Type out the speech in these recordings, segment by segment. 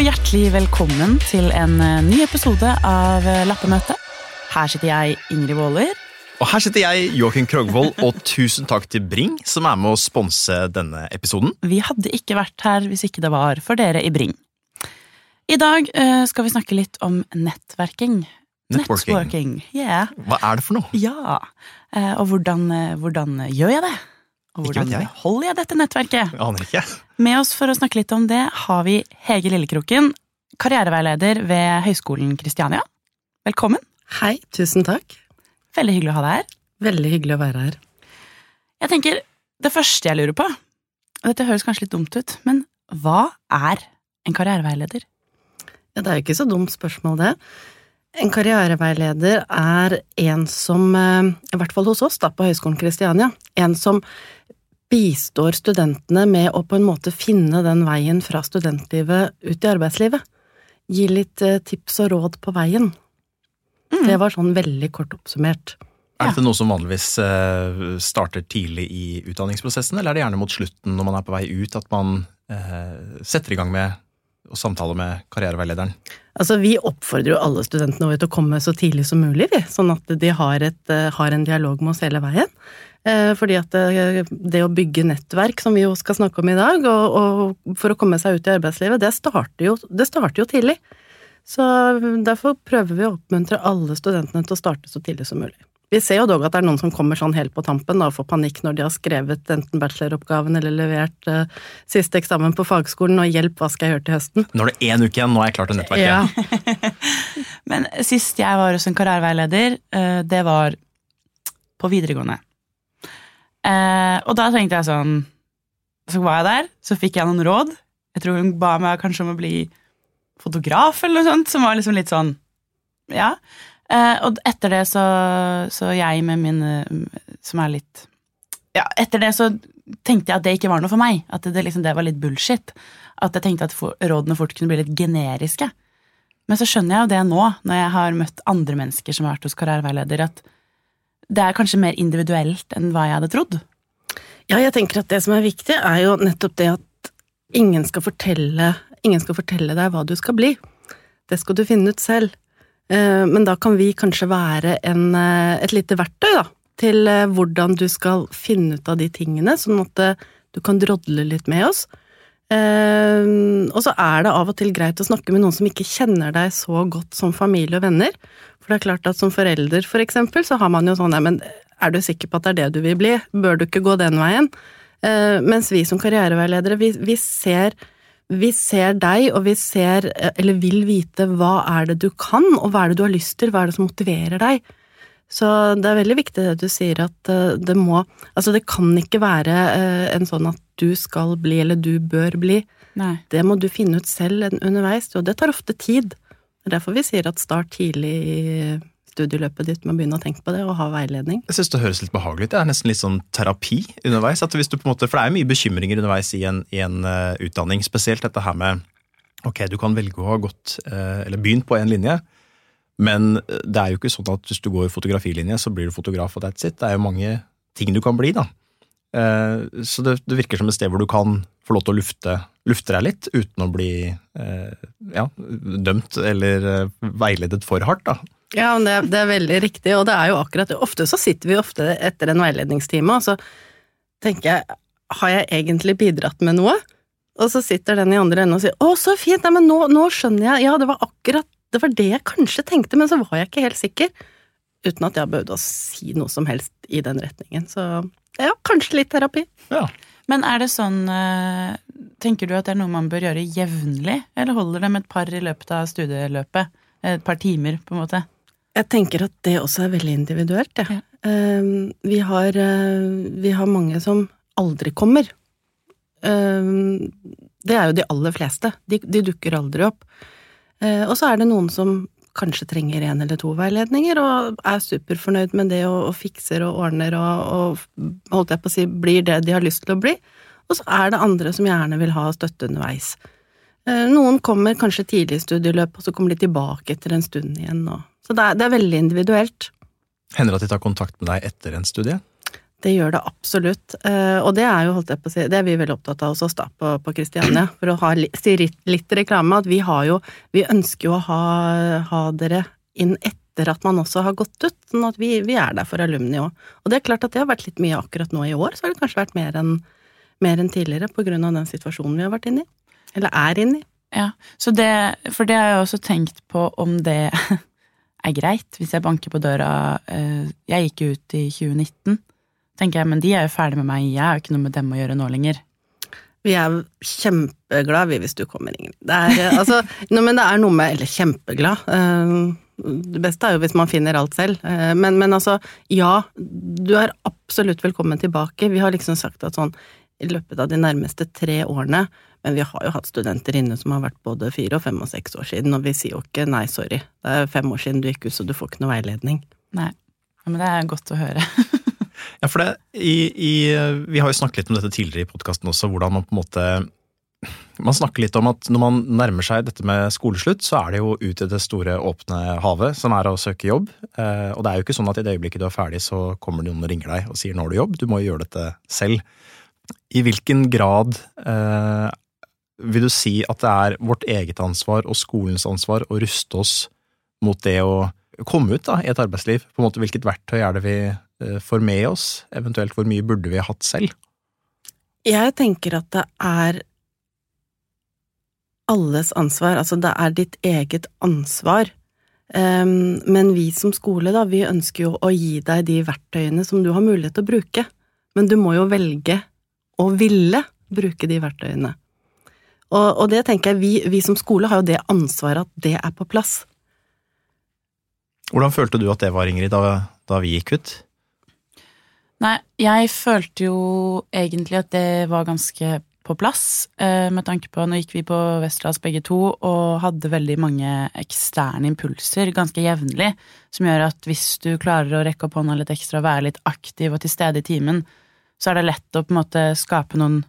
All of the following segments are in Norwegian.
hjertelig velkommen til en eh, ny episode av Lappemøtet. Lappemøte. Her sitter jeg, Ingrid Waaler. Og her sitter jeg, Joakim Krogvold, og tusen takk til Bring, som er med å sponse denne episoden. Vi hadde ikke vært her hvis ikke det var for dere i Bring. I dag eh, skal vi snakke litt om nettverking. Networking. Networking, yeah. Hva er det for noe? Ja. Eh, og hvordan, eh, hvordan gjør jeg det? Og hvordan jeg. holder jeg dette nettverket? Jeg aner ikke. Med oss for å snakke litt om det har vi Hege Lillekroken, karriereveileder ved Høgskolen Kristiania. Velkommen. Hei, tusen takk. Veldig hyggelig å ha deg her. Veldig hyggelig å være her. Jeg tenker, Det første jeg lurer på, og dette høres kanskje litt dumt ut, men hva er en karriereveileder? Ja, det er jo ikke så dumt spørsmål, det. En karriereveileder er en som, eh, i hvert fall hos oss da, på Høgskolen Kristiania, en som bistår studentene med å på en måte finne den veien fra studentlivet ut i arbeidslivet. Gi litt eh, tips og råd på veien. Mm. Det var sånn veldig kort oppsummert. Er dette noe som vanligvis eh, starter tidlig i utdanningsprosessen, eller er det gjerne mot slutten når man er på vei ut at man eh, setter i gang med å samtale med karriereveilederen? Altså, Vi oppfordrer jo alle studentene våre til å komme så tidlig som mulig, vi, sånn at de har, et, har en dialog med oss hele veien. Eh, Fordi at det, det å bygge nettverk, som vi jo skal snakke om i dag, og, og for å komme seg ut i arbeidslivet, det starter jo, det starter jo tidlig. Så derfor prøver vi å oppmuntre alle studentene til å starte så tidlig som mulig. Vi ser jo dog at det er noen som kommer sånn helt på tampen da, og får panikk når de har skrevet enten bacheloroppgaven eller levert uh, siste eksamen på fagskolen, og hjelp, hva skal jeg gjøre til høsten? Nå er det én uke igjen, nå er jeg klar til nettverket. Men sist jeg var hos en karriereveileder, eh, det var på videregående. Eh, Og da tenkte jeg sånn Så var jeg der, så fikk jeg noen råd. Jeg tror hun ba meg kanskje om å bli fotograf eller noe sånt, som var liksom litt sånn Ja. Eh, Og etter det så, så jeg med min eh, Som er litt Ja, etter det så tenkte jeg at det ikke var noe for meg. At det, liksom, det var litt bullshit. At jeg tenkte at rådene fort kunne bli litt generiske. Men så skjønner jeg jo det nå, når jeg har møtt andre mennesker som har vært hos karriereveileder, at det er kanskje mer individuelt enn hva jeg hadde trodd. Ja, jeg tenker at det som er viktig, er jo nettopp det at ingen skal fortelle, ingen skal fortelle deg hva du skal bli. Det skal du finne ut selv. Eh, Men da kan vi kanskje være en, eh, et lite verktøy da, til eh, hvordan du skal finne ut av de tingene, sånn at du kan drodle litt med oss. Og så er det av og til greit å snakke med noen som ikke kjenner deg så godt som familie og venner. For det er klart at som forelder, for eksempel, så har man jo sånn nei, men er du sikker på at det er det du vil bli? Bør du ikke gå den veien? Uh, mens vi som karriereveiledere, vi, vi ser vi ser deg, og vi ser, eh, eller vil vite, hva er det du kan, og hva er det du har lyst til, hva er det som motiverer deg. Så det er veldig viktig det du sier, at eh, det må Altså, det kan ikke være en sånn at du skal bli, eller du bør bli. Nei. Det må du finne ut selv underveis, og det tar ofte tid. Det er derfor vi sier at start tidlig i studieløpet ditt med å begynne å tenke på det, og ha veiledning. Jeg synes det høres litt behagelig ut. Det er nesten litt sånn terapi underveis. At hvis du på en måte, for det er jo mye bekymringer underveis i en, i en uh, utdanning, spesielt dette her med Ok, du kan velge å ha gått, uh, eller begynt på en linje, men eh, det er jo ikke sånn at hvis du går fotografilinje, så blir du fotograf og that's it. Det er jo mange ting du kan bli, da. Så det, det virker som et sted hvor du kan få lov til å lufte, lufte deg litt, uten å bli eh, ja, dømt eller eh, veiledet for hardt, da. Ja, men det, det er veldig riktig, og det er jo akkurat det. Ofte så sitter vi ofte etter en veiledningstime, og så tenker jeg, har jeg egentlig bidratt med noe? Og så sitter den i andre enden og sier 'Å, så fint! Nei, men nå, nå skjønner jeg. Ja, det var akkurat det var det jeg kanskje tenkte, men så var jeg ikke helt sikker. Uten at jeg behøvde å si noe som helst i den retningen. Så ja, kanskje litt terapi. Ja. Men er det sånn eh, Tenker du at det er noe man bør gjøre jevnlig, eller holder det med et par i løpet av studieløpet? Et par timer, på en måte? Jeg tenker at det også er veldig individuelt, jeg. Ja. Eh, vi, har, eh, vi har mange som aldri kommer. Eh, det er jo de aller fleste. De, de dukker aldri opp. Eh, og så er det noen som kanskje trenger én eller to veiledninger, og er superfornøyd med det og, og fikser og ordner og, og holdt jeg på å si, blir det de har lyst til å bli. Og så er det andre som gjerne vil ha støtte underveis. Eh, Noen kommer kanskje tidlig i studieløpet, og så kommer de tilbake etter en stund igjen. Og, så det er, det er veldig individuelt. Hender det at de tar kontakt med deg etter en studie? Det gjør det absolutt. Eh, og det er jo, holdt jeg på å si, det er vi veldig opptatt av hos oss da, på, på Kristiania. For å ha si litt reklame, at vi har jo Vi ønsker jo å ha, ha dere inn etter at man også har gått ut, sånn at vi, vi er der for alumni òg. Og det er klart at det har vært litt mye akkurat nå i år, så har det kanskje vært mer enn mer enn tidligere av den situasjonen vi har vært inne i. Eller er inne i. Ja, så det, for det har jeg også tenkt på om det er greit, hvis jeg banker på døra eh, Jeg gikk jo ut i 2019 tenker jeg, men de er jo ferdig med meg, jeg har jo ikke noe med dem å gjøre nå lenger. Vi er kjempeglad vi hvis du kommer, Ingrid. Det er, eh, altså, no, men det er noe med Eller kjempeglad. Eh, det beste er jo hvis man finner alt selv. Men, men altså, ja, du er absolutt velkommen tilbake. Vi har liksom sagt at sånn i løpet av de nærmeste tre årene men vi har jo hatt studenter inne som har vært både fire og fem og seks år siden, og vi sier jo ikke nei, sorry, det er fem år siden du gikk ut, så du får ikke noe veiledning. Nei, men det er godt å høre. Ja, for det, i, i, Vi har jo snakket litt om dette tidligere i podkasten også, hvordan man på en måte man snakker litt om at når man nærmer seg dette med skoleslutt, så er det jo ut i det store, åpne havet som er å søke jobb. Eh, og det er jo ikke sånn at i det øyeblikket du er ferdig, så kommer noen og ringer deg og sier nå har du jobb. Du må jo gjøre dette selv. I hvilken grad eh, vil du si at det er vårt eget ansvar og skolens ansvar å ruste oss mot det å komme ut da, i et arbeidsliv? På en måte, Hvilket verktøy er det vi Eh, får med oss? Eventuelt hvor mye burde vi ha hatt selv? Jeg tenker at det er alles ansvar, altså det er ditt eget ansvar. Um, men vi som skole, da, vi ønsker jo å gi deg de verktøyene som du har mulighet til å bruke. Men du må jo velge å ville bruke de verktøyene. Og, og det tenker jeg, vi, vi, som skole har jo det ansvaret at det er på plass. Hvordan følte du at det var, Ingrid, da, da vi gikk ut? Nei, jeg følte jo egentlig at det var ganske på plass, eh, med tanke på Nå gikk vi på Westerdals begge to og hadde veldig mange eksterne impulser ganske jevnlig, som gjør at hvis du klarer å rekke opp hånda litt ekstra og være litt aktiv og til stede i timen, så er det lett å på en måte skape noen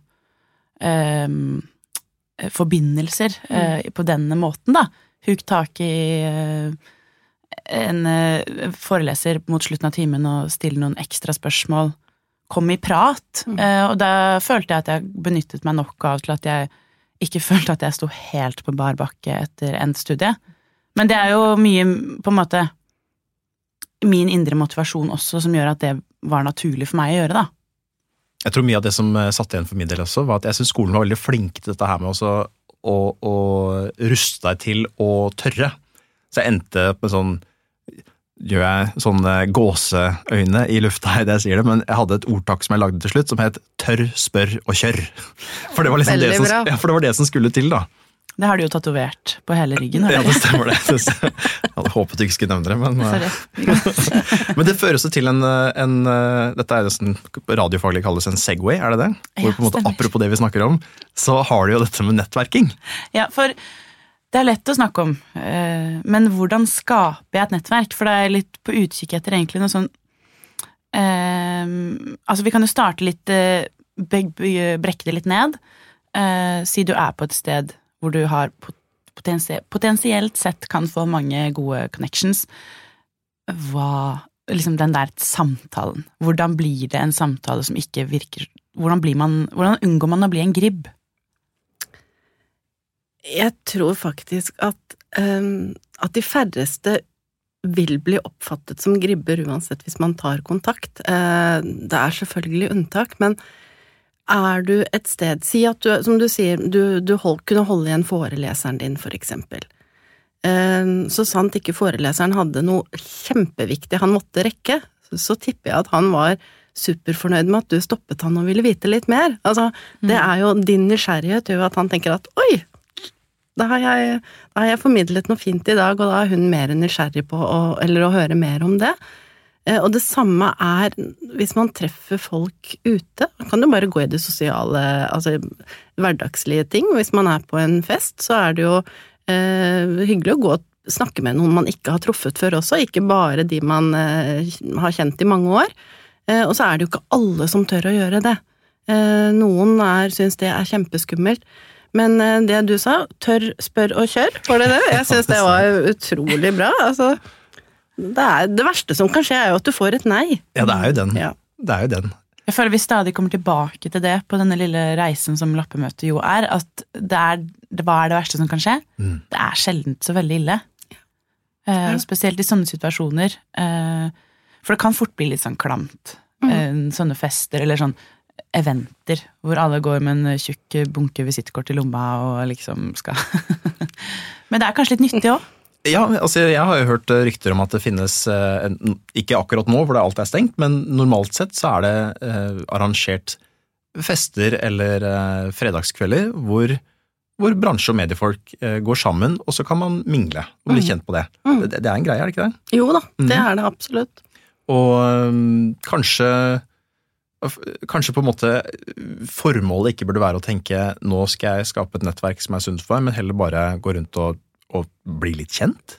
eh, forbindelser eh, på denne måten, da. Huk tak i eh, en uh, foreleser mot slutten av timen og stille noen ekstra spørsmål. Kom i prat. Mm. Uh, og da følte jeg at jeg benyttet meg nok av til at jeg ikke følte at jeg sto helt på bar bakke etter endt studie. Men det er jo mye, på en måte, min indre motivasjon også som gjør at det var naturlig for meg å gjøre, da. Jeg tror mye av det som eh, satt igjen for min del også, var at jeg syns skolen var veldig flink til dette her med å, å, å ruste deg til å tørre. Så jeg endte med sånn gjør jeg sånne gåseøyne i lufta idet jeg sier det, men jeg hadde et ordtak som jeg lagde til slutt, som het 'tørr, spør og kjør'. For det var liksom det som, ja, for det var det som skulle til, da. Det har du jo tatovert på hele ryggen. Ja, det stemmer det. Jeg hadde håpet du ikke skulle nevne det, men eh, Men det føres jo til en, en Dette er nesten radiofaglig kalles en Segway, er det det? Hvor på en måte, Apropos det vi snakker om, så har du jo dette med nettverking. Ja, for det er lett å snakke om, eh, men hvordan skaper jeg et nettverk? For det er litt på utkikk etter egentlig noe sånn eh, Altså, vi kan jo starte litt eh, Brekke det litt ned. Eh, si du er på et sted hvor du har potensielt sett kan få mange gode connections. Hva Liksom den der samtalen. Hvordan blir det en samtale som ikke virker Hvordan, man, hvordan unngår man å bli en gribb? Jeg tror faktisk at, um, at de færreste vil bli oppfattet som gribber uansett hvis man tar kontakt. Uh, det er selvfølgelig unntak, men er du et sted Si at du, som du sier, du, du hold, kunne holde igjen foreleseren din, for eksempel. Uh, så sant ikke foreleseren hadde noe kjempeviktig han måtte rekke, så tipper jeg at han var superfornøyd med at du stoppet han og ville vite litt mer. Altså, det mm. er jo din nysgjerrighet gjør at han tenker at oi, da har, jeg, da har, jeg, formidlet noe fint i dag, og da er hun mer nysgjerrig på å, eller å høre mer om det. Eh, og det samme er hvis man treffer folk ute. Man kan jo bare gå i det sosiale, altså hverdagslige ting. Hvis man er på en fest, så er det jo eh, hyggelig å gå og snakke med noen man ikke har truffet før også, ikke bare de man eh, har kjent i mange år. Eh, og så er det jo ikke alle som tør å gjøre det. Eh, noen er, syns det er kjempeskummelt. Men eh, det du sa, tør, spør og kjør, var det det? Jeg syns det var utrolig bra. Altså, det, er, det, verste som kan skje, er jo at du får et nei. Ja, det er jo den. Ja. det er jo den. Jeg føler vi stadig kommer tilbake til det på denne lille reisen som lappemøtet jo er. At det er det, hva er det verste som kan skje? Mm. Det er sjelden så veldig ille. Uh, spesielt i sånne situasjoner. Uh, for det kan fort bli litt sånn klamt. Eh, sånne fester eller sånn eventer hvor alle går med en tjukk bunke visittkort i lomma og liksom skal Men det er kanskje litt nyttig òg. Ja, altså Jeg har jo hørt eh, rykter om at det finnes, eh, ikke akkurat nå hvor det alt er stengt, men normalt sett så er det eh, arrangert fester eller fredagskvelder hvor, hvor bransje- og mediefolk går sammen, og så kan man mingle og bli kjent på det. Mm. det. Det er en greie, er det ikke det? Jo da, det Mhm. er det absolutt. Og kanskje Kanskje på en måte formålet ikke burde være å tenke nå skal jeg skape et nettverk som er sunt for meg, men heller bare gå rundt og, og bli litt kjent?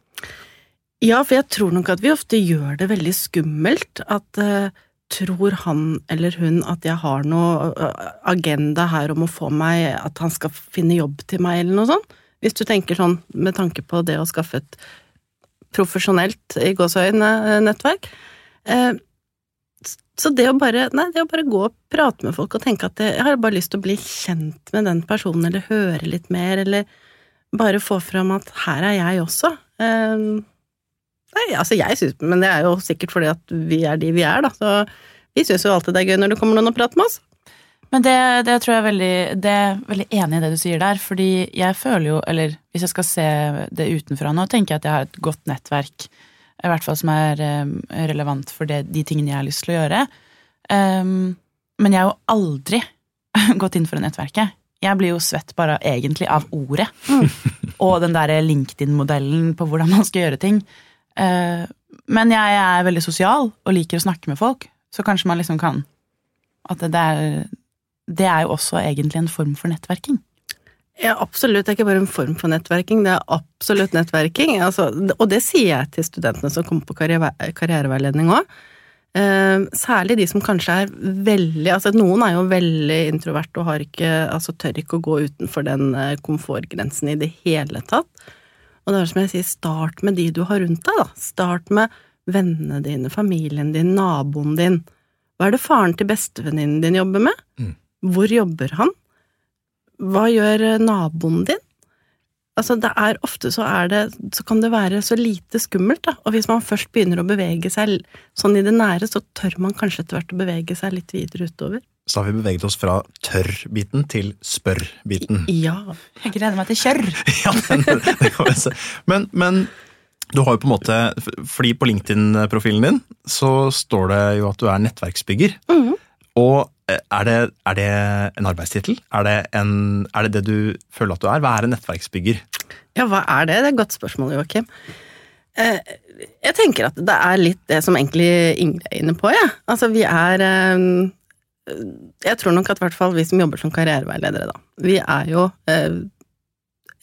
Ja, for jeg tror nok at vi ofte gjør det veldig skummelt. At uh, tror han eller hun at jeg har noe eh, agenda her om å få meg At han skal finne jobb til meg, eller noe sånt? Hvis du tenker sånn med tanke på det å skaffe et profesjonelt i gåseøyne eh, nettverk. Så det å bare Nei, det å bare gå og prate med folk og tenke at jeg har bare lyst til å bli kjent med den personen, eller høre litt mer, eller bare få fram at her er jeg også. Eh, Nei, altså jeg synes, Men det er jo sikkert fordi at vi er de vi er, da. Så vi syns jo alltid det er gøy når det kommer noen og prater med oss. Men det, det tror jeg er veldig, det er veldig enig i det du sier der, fordi jeg føler jo, eller hvis jeg skal se det utenfra nå, tenker jeg at jeg har et godt nettverk, i hvert fall som er eh, relevant for det, de tingene jeg har lyst til å gjøre. Um, men jeg har jo aldri gått inn for det nettverket. Jeg blir jo svett bare egentlig av ordet. Og den derre LinkedIn-modellen på hvordan man skal gjøre ting. Eh, men jeg er veldig sosial og liker å snakke med folk, så kanskje man liksom kan At det er, det er jo også egentlig en form for nettverking. Ja, absolutt. Det er ikke bare en form for nettverking, det er absolutt nettverking. Altså, og det sier jeg til studentene som kommer på karriere, karriereveiledning òg. Eh, særlig de som kanskje er veldig Altså, noen er jo veldig introvert og har ikke, altså, tør ikke å gå utenfor den eh, komfortgrensen i det hele tatt. Og det er som jeg sier, start med de du har rundt deg, da. Start med vennene dine, familien din, naboen din. Hva er det faren til bestevenninnen din jobber med? Mm. Hvor jobber han? Hva gjør eh, naboen din? Altså, det er ofte så er det Så kan det være så lite skummelt, da. Og hvis man først begynner å bevege seg sånn i det nære, så tør man kanskje etter hvert å bevege seg litt videre utover. Så har vi beveget oss fra tørr-biten til spørr-biten. Ja. Jeg gleder meg til kjørr! Ja, den, det kan vi se. Men, men du har jo på en måte Fordi på LinkedIn-profilen din så står det jo at du er nettverksbygger. Mhm. Og eh, er det, er det en arbeidstittel? Er, er det det du føler at du er? Hva er en nettverksbygger? ja, hva er det? Det er et godt spørsmål, Joakim. Eh, jeg tenker at det er litt det som egentlig Ingrid er inne på, jeg. Ja. Altså, vi er eh, Jeg tror nok at i hvert fall vi som jobber som karriereveiledere, da, vi er jo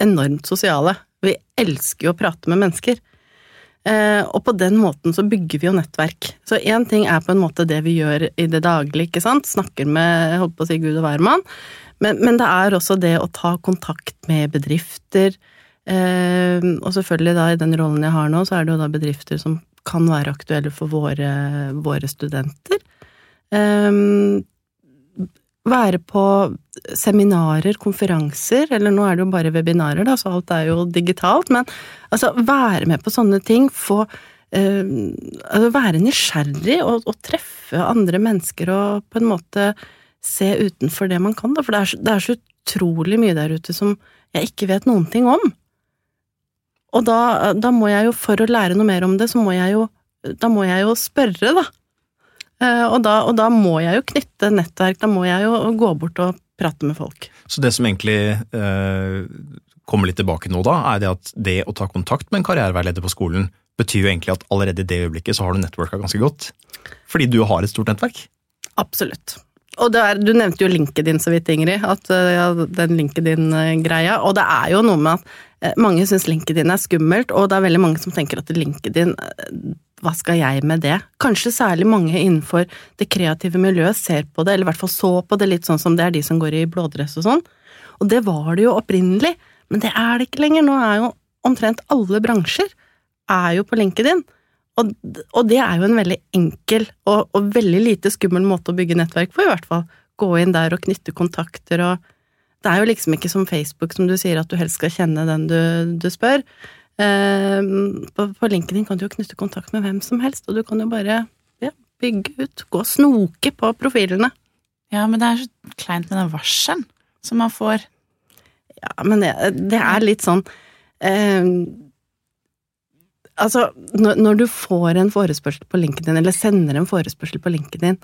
enormt sosiale. Vi elsker jo å prate med mennesker. Eh, og på den måten så bygger vi jo nettverk. Så én ting er på en måte det vi gjør i det daglige, ikke sant. Snakker med holdt på å si Gud og hvermann. Men, men det er også det å ta kontakt med bedrifter. Eh, og selvfølgelig da i den rollen jeg har nå, så er det jo da bedrifter som kan være aktuelle for våre, våre studenter. Eh, være på seminarer, konferanser, eller nå er det jo bare webinarer, da, så alt er jo digitalt, men altså være med på sånne ting, få eh, altså være nysgjerrig og, og treffe andre mennesker og på en måte se utenfor det man kan, da, for det er, det er så utrolig mye der ute som jeg ikke vet noen ting om. Og da, da må jeg jo, for å lære noe mer om det, så må jeg jo, da må jeg jo spørre, da. Eh, Og da, og da må jeg jo knytte nettverk, da må jeg jo gå bort og prate med folk. Så det som egentlig eh, kommer litt tilbake nå, da, er det at det å ta kontakt med en karriereveileder på skolen betyr jo egentlig at allerede i det øyeblikket så har du networka ganske godt. Fordi du har et stort nettverk. Absolutt. Og er, du nevnte jo LinkedIn så vidt, Ingrid, at eh, ja, den LinkedIn-greia. Og det er jo noe med at mange syns LinkedIn er skummelt, og det er veldig mange som tenker at LinkedIn eh, hva skal jeg med det? Kanskje særlig mange innenfor det kreative miljøet ser på det, eller i hvert fall så på det litt sånn som det er de som går i blådress og sånn. Og det var det jo opprinnelig, men det er det ikke lenger. Nå er jo omtrent alle bransjer er jo på LinkedIn. Og, og det er jo en veldig enkel og, og veldig lite skummel måte å bygge nettverk på, i hvert fall. Gå inn der og knytte kontakter og Det er jo liksom ikke som Facebook, som du sier, at du helst skal kjenne den du, du spør. Eh, på, på LinkedIn kan du jo knytte kontakt med hvem som helst, og du kan jo bare ja, bygge ut, gå og snoke på profilene. Ja, men det er så kleint med den varselen som man får. Ja, men det, det er litt sånn eh, Altså, når, når, du får en forespørsel på LinkedIn, eller sender en forespørsel på LinkedIn,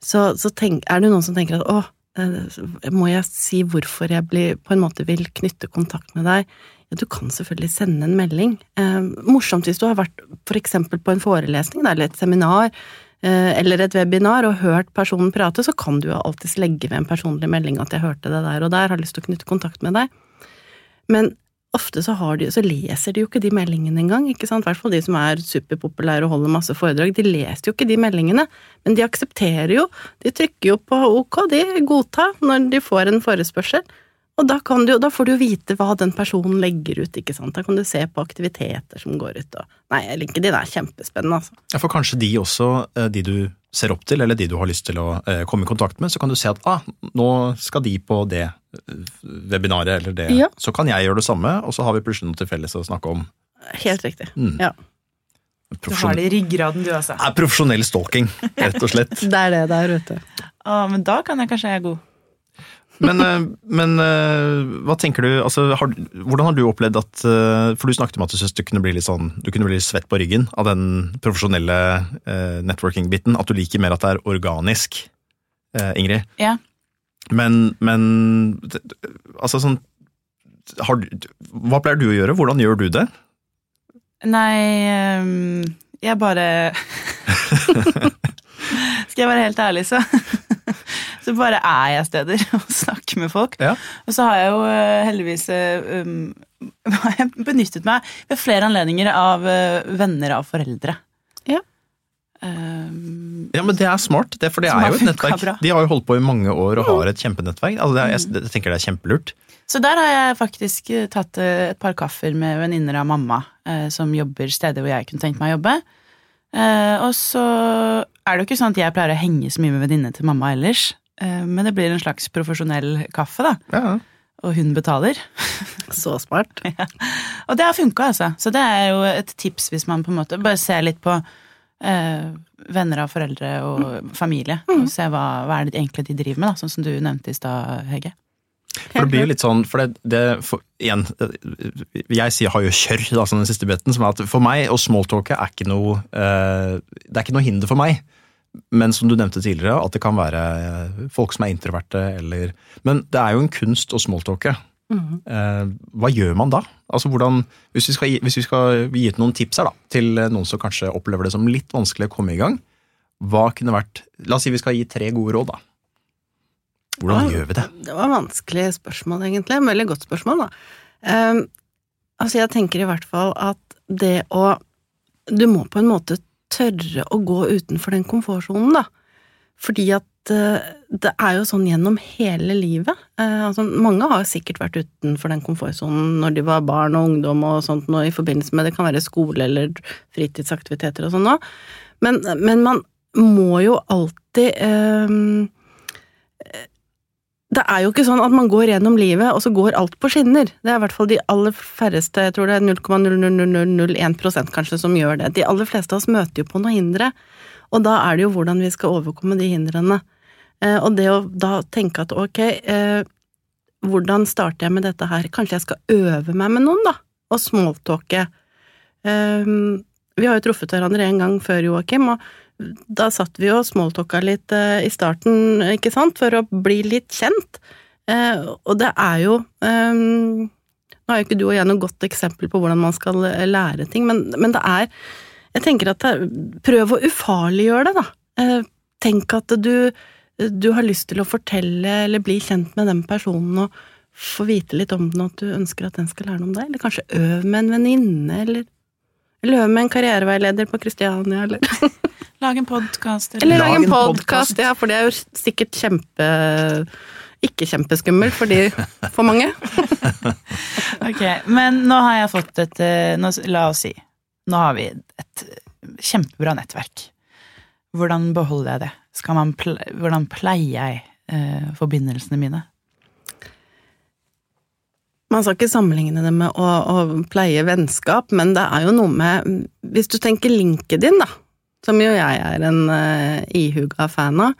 så, så tenk, er det noen som tenker at åh, må jeg si hvorfor jeg blir, på en måte vil knytte kontakt med deg? Ja, du kan selvfølgelig sende en melding. Eh, morsomt hvis du har vært for eksempel på en forelesning eller et seminar eh, eller et webinar og hørt personen prate, så kan du jo alltids legge ved en personlig melding at jeg hørte det der og der, har lyst til å knytte kontakt med deg. Men ofte så, de, så, leser de jo ikke de meldingene engang, i hvert fall de som er superpopulære og holder masse foredrag, de leser jo ikke de meldingene, men de aksepterer jo, de trykker jo på ok, de godtar når de får en forespørsel, og da, du, da, får du jo vite hva den personen legger ut, ikke sant. Da kan du se på aktiviteter som går ut og Nei, LinkedIn er kjempespennende, altså. Ja, for kanskje de også, eh, de du ser opp til, eller de du har lyst til å eh, komme i kontakt med, så kan du se at ah, nå skal de på det eh, webinaret eller det. Ja. Så kan jeg gjøre det samme, og så har vi plutselig noe til felles å snakke om. Helt riktig. Mm. Ja. Du har det i ryggraden, du, altså. Er profesjonell stalking, rett og slett. det er det det er, vet du. Ah, men da kan jeg kanskje jeg er god. Men, eh, men, eh, hva tenker du, altså, har, hvordan har du opplevd at eh, For du snakket om at du syntes du kunne bli litt sånn, du kunne bli litt svett på ryggen av den profesjonelle eh, networking-biten. At du liker mer at det er organisk, eh, Ingrid. Ja. Men, men altså sånn har, Hva pleier du å gjøre? Hvordan gjør du det? Nei, um, jeg bare Skal jeg være helt ærlig, så så bare er jeg steder og snakker med folk. Ja. Og så har jeg jo uh, heldigvis uh, um, benyttet meg ved flere anledninger av uh, venner av foreldre. Ja. Um, ja, men det er smart, det, for det er jo et nettverk. Bra. De har jo holdt på i mange år og har mm. et kjempenettverk. Altså, er, jeg, jeg, tenker det er kjempelurt. Så der har jeg faktisk tatt et par kaffer med venninner av mamma som jobber steder hvor jeg kunne tenkt meg å jobbe. og så er det jo ikke sånn at jeg pleier å henge så mye med venninnene til mamma ellers. Eh, men det blir en slags profesjonell kaffe, da. Ja. Og hun betaler. Så smart. ja. Og det har funka, altså. Så det er jo et tips hvis man på en måte bare ser litt på eh, venner av foreldre og mm. familie. Mm. Og se hva, hva er det egentlig de driver med, da, sånn som du nevnte i stad, Hege. For det blir jo litt sånn, for det, det for, igjen, Jeg sier har jo kjørr, da, som den siste biten, som er at for meg, å smalltalke er ikke noe eh, Det er ikke noe hinder for meg. Men som du nevnte tidligere, at det kan være eh, folk som er introverte eller Men det er jo en kunst å smalltalke. Mm. hva gjør man da? Altså hvordan, hvis vi, skal, hvis vi skal gi ut noen tips her da, til noen som kanskje opplever det som litt vanskelig å komme i gang, hva kunne vært La oss si vi skal gi tre gode råd, da. Hvordan ja, gjør vi det? Det var vanskelig spørsmål, egentlig. Veldig godt spørsmål, da. Um, altså, jeg tenker i hvert fall at det å Du må på en måte tørre å gå utenfor den komfortsonen, da. Fordi at uh, det er jo sånn gjennom hele livet. Uh, altså, mange har sikkert vært utenfor den komfortsonen når de var barn og ungdom og sånt, nå, i forbindelse med det kan være skole eller fritidsaktiviteter og sånn òg. Men, men, man må jo alltid uh, det er jo ikke sånn at man går gjennom livet, og så går alt på skinner. Det er i hvert fall de aller færreste, jeg tror det er 0,00001% kanskje, som gjør det. De aller fleste av oss møter jo på noen hindre, og da er det jo hvordan vi skal overkomme de hindrene. Eh, og det å da tenke at ok, eh, hvordan starter jeg med dette her? Kanskje jeg skal øve meg med noen, da? Og smalltalke. Eh, vi har jo truffet hverandre en gang før, Joakim, og da satt vi og smalltalka litt eh, i starten, ikke sant, for å bli litt kjent. Eh, og det er jo eh, Nå har jo ikke du og jeg noe godt eksempel på hvordan man skal lære ting, men, men det er Jeg tenker at det, prøv å ufarliggjøre det, da. Tenk at du, du har lyst til å fortelle eller bli kjent med den personen og få vite litt om den, og at du ønsker at den skal lære noe om deg. Eller kanskje øv med en venninne, eller, eller øv med en karriereveileder på Kristiania, eller Lage en podkast. Eller, eller lag en podkast, ja, for det er jo sikkert kjempe ikke kjempeskummelt for, de, for mange. ok, men nå har jeg fått et eh, nå, La oss si Nå har vi et kjempebra nettverk. Hvordan beholder jeg det? Skal man ple hvordan pleier jeg eh, forbindelsene mine? Man skal ikke sammenligne det med å, å, pleie vennskap, men det er jo noe med Hvis du tenker LinkedIn, da, som jo jeg er en uh, ihuga fan av,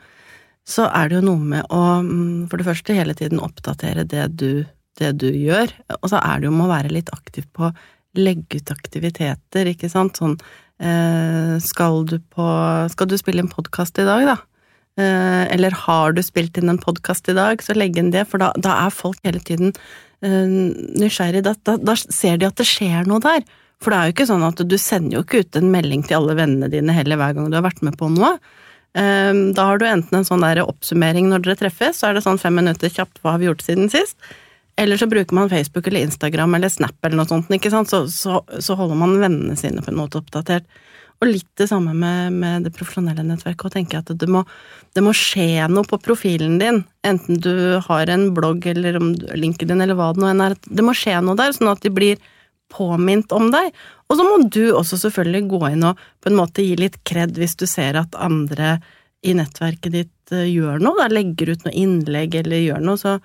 så er det jo noe med å mm, for det første hele tiden oppdatere det du, det du gjør, og så er det jo med å være litt aktiv på å legge ut aktiviteter, ikke sant, sånn uh, skal du på Skal du spille en podkast i dag, da? Uh, eller har du spilt inn en podkast i dag, så legg inn det, for da, da er folk hele tiden Eh, nysgjerrig, da, da, da, ser de at det skjer noe der. For det er jo ikke sånn at du sender jo ikke ut en melding til alle vennene dine heller hver gang du har vært med på noe. Eh, da har du enten en sånn der oppsummering når dere treffes, så er det sånn fem minutter kjapt hva har vi gjort siden sist. Eller så bruker man Facebook eller Instagram eller Snap eller noe sånt, ikke sant? Så, så, så holder man vennene sine på en måte oppdatert. Og litt det samme med, med det profesjonelle nettverket. Og tenker at det må, det må, skje noe på profilen din, enten du har en blogg eller om linken din eller hva det nå enn er. Det må skje noe der, sånn at de blir påminnet om deg. Og så må du også selvfølgelig gå inn og på en måte gi litt kred hvis du ser at andre i nettverket ditt uh, gjør noe, da, legger ut noe innlegg eller gjør noe, så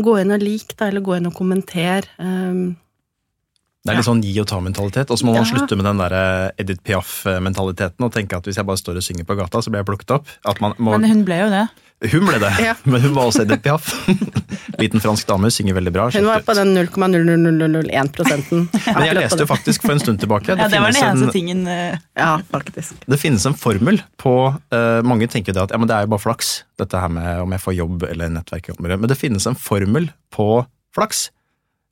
gå inn og lik, da, eller gå inn og kommenter. Um, det er litt sånn gi og ta-mentalitet. Og så må man slutte med den der eh, Edith Piaf-mentaliteten og tenke at hvis jeg bare står og synger på gata, så blir jeg plukket opp. Må... Men hun ble jo det. Hun ble det, ja. men hun var også Edith Piaf. Liten fransk dame, synger veldig bra. Hun var på den 0,0001 prosenten. men jeg leste jo faktisk for en stund tilbake Ja, det var den eneste en... tingen uh... Ja, faktisk. Det finnes en formel på uh, Mange tenker det at ja, men det er jo bare flaks, dette her med om jeg får jobb eller nettverk. Men det finnes en formel på flaks.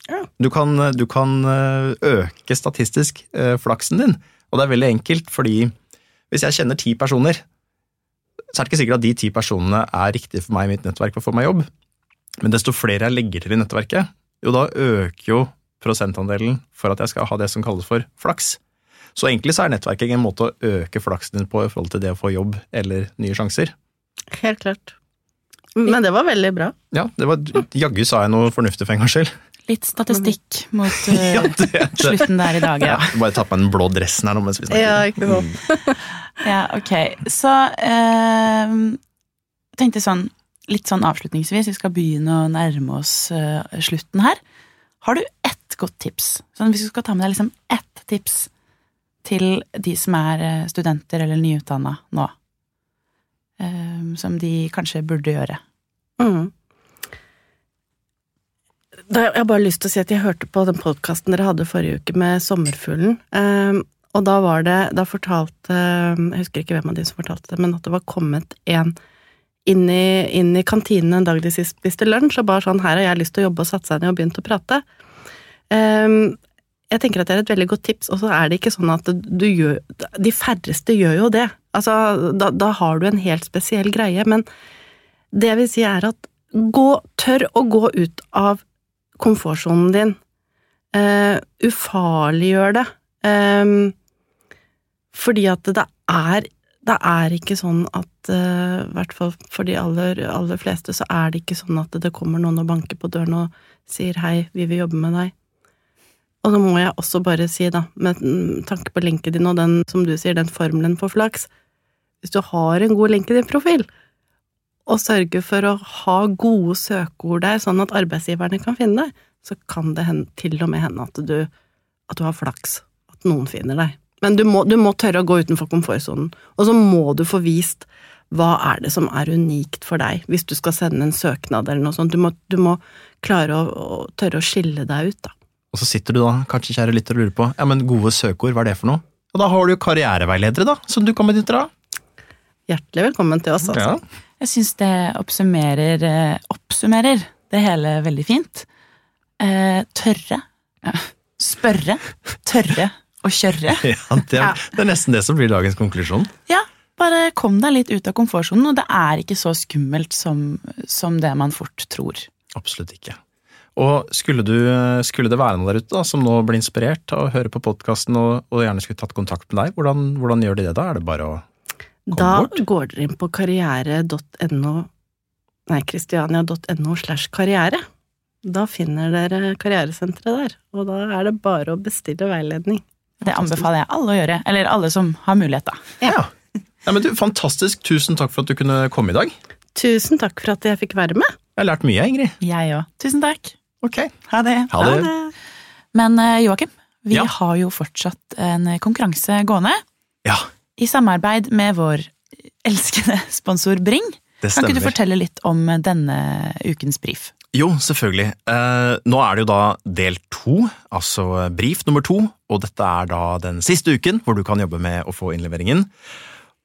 Ja. Du, kan, du, kan, eh, øke statistisk eh, flaksen din, og det er veldig enkelt, fordi hvis jeg kjenner ti personer, så er det ikke sikkert at de ti personene er riktige for meg i mitt nettverk for å få meg jobb. Men desto flere jeg legger til i nettverket, jo da øker jo prosentandelen for at jeg skal ha det som kalles for flaks. Så egentlig så er nettverking en måte å øke flaksen din på i forhold til det å få jobb eller nye sjanser. Helt klart. Men det var veldig bra. Ja, det var, jaggu sa jeg noe fornuftig for en gangs skyld. Litt statistikk mot uh, ja, det, det. slutten der i dag, ja. ja bare ta på den blå dressen her nå mens vi snakker. Ja, ikke sant. Mm. ja, ok. Så uh, tenkte sånn, litt sånn avslutningsvis, vi skal begynne å nærme oss uh, slutten her. Har du ett godt tips? Sånn, hvis du skal ta med deg liksom ett tips til de som er eh, studenter eller nyutdanna nå, som de kanskje burde gjøre? Mm. Jeg har bare lyst til å si at jeg hørte på den podkasten dere hadde forrige uke med Sommerfuglen. Um, og da var det Da fortalte Jeg husker ikke hvem av de som fortalte det, men at det var kommet en inn i, inn i kantinen en dag de spiste lunsj, og bare sånn 'Her har jeg lyst til å jobbe', og satt seg ned og begynt å prate. Um, jeg tenker at det er et veldig godt tips, og så er det ikke sånn at du gjør De færreste gjør jo det. Altså, da, da har du en helt spesiell greie, men det jeg vil si er at gå, tør å gå ut av komfortsonen din. Uh, ufarliggjør det. Um, fordi at det er Det er ikke sånn at uh, hvert fall for de aller, aller fleste, så er det ikke sånn at det kommer noen og banker på døren og sier 'hei, vi vil jobbe med deg'. Og så må jeg også bare si, da, med tanke på linken din og den, som du sier, den formelen for flaks Hvis du har en god LinkedIn-profil, og sørge for å ha gode søkeord der, sånn at arbeidsgiverne kan finne deg, så kan det hende, til og med hende at du, at du har flaks, at noen finner deg. Men du må, du må tørre å gå utenfor komfortsonen, og så må du få vist hva er det som er unikt for deg, hvis du skal sende en søknad eller noe sånt. Du må, du må klare å, å, tørre å skille deg ut, da. Og så sitter du da, kanskje kjære lytter, og lurer på ja, men gode søkeord, hva er det for noe? Og da har du jo karriereveiledere, da, som du kan benytte deg av. Hjertelig velkommen til oss, altså. Ja. Jeg syns det oppsummerer, eh, oppsummerer, det hele veldig fint. Eh, tørre. Spørre. Tørre å kjøre. Ja, det, er, det er nesten det som blir dagens konklusjon. Ja, bare kom deg litt ut av komfortsonen, og det er ikke så skummelt som, som, det man fort tror. Absolutt ikke. Og skulle, du, skulle det være noen der ute da, som nå blir inspirert av å høre på podkasten og, og, gjerne skulle tatt kontakt med deg, hvordan, hvordan gjør de det da? Er det bare å da bort. går dere inn på karriere.no Nei, kristiania.no slash karriere. Da finner dere karrieresenteret der, og da er det bare å bestille veiledning. Det anbefaler jeg alle å gjøre. Eller alle som har mulighet, da. Ja. ja men du, Fantastisk. Tusen takk for at du kunne komme i dag. Tusen takk for at jeg fikk være med. Jeg har lært mye, Ingrid. Jeg òg. Tusen takk. Ok. Ha det. Ha det. Men eh, Joakim, vi Ja. har jo fortsatt en konkurranse gående. Ja, I samarbeid med vår elskede sponsor Bring. Kan ikke du fortelle litt om denne ukens brief? Jo, selvfølgelig. Eh, nå er det jo da del to, altså brief nummer to, og dette er da den siste uken hvor du kan jobbe med å få innleveringen.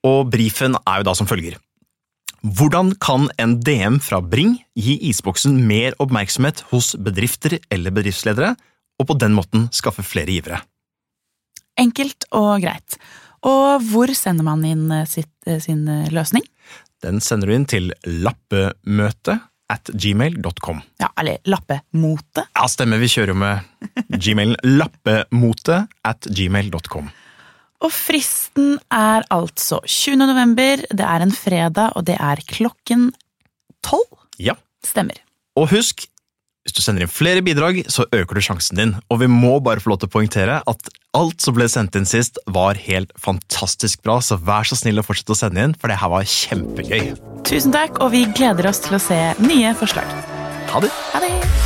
Og brifen er jo da som følger. Hvordan kan en DM fra Bring gi isboksen mer oppmerksomhet hos bedrifter eller bedriftsledere, og på den måten skaffe flere givere? Enkelt og greit. Og hvor sender man inn eh, sitt, eh, sin eh, løsning? Den sender du inn til lappemøte at gmail.com. Ja, eller lappemote. Ja, stemmer. Vi kjører jo med gmailen lappemote at gmail.com. Og fristen er altså 20. november. Det er en fredag, og det er klokken tolv. Ja. Stemmer. Og husk, hvis du sender inn flere bidrag, så øker du sjansen din. Og vi må bare få lov til å poengtere at alt som ble sendt inn sist, var helt fantastisk bra, så vær så snill å fortsette å sende inn, for det her var kjempegøy. Tusen takk, og vi gleder oss til å se nye forslag. Ha det! Ha det!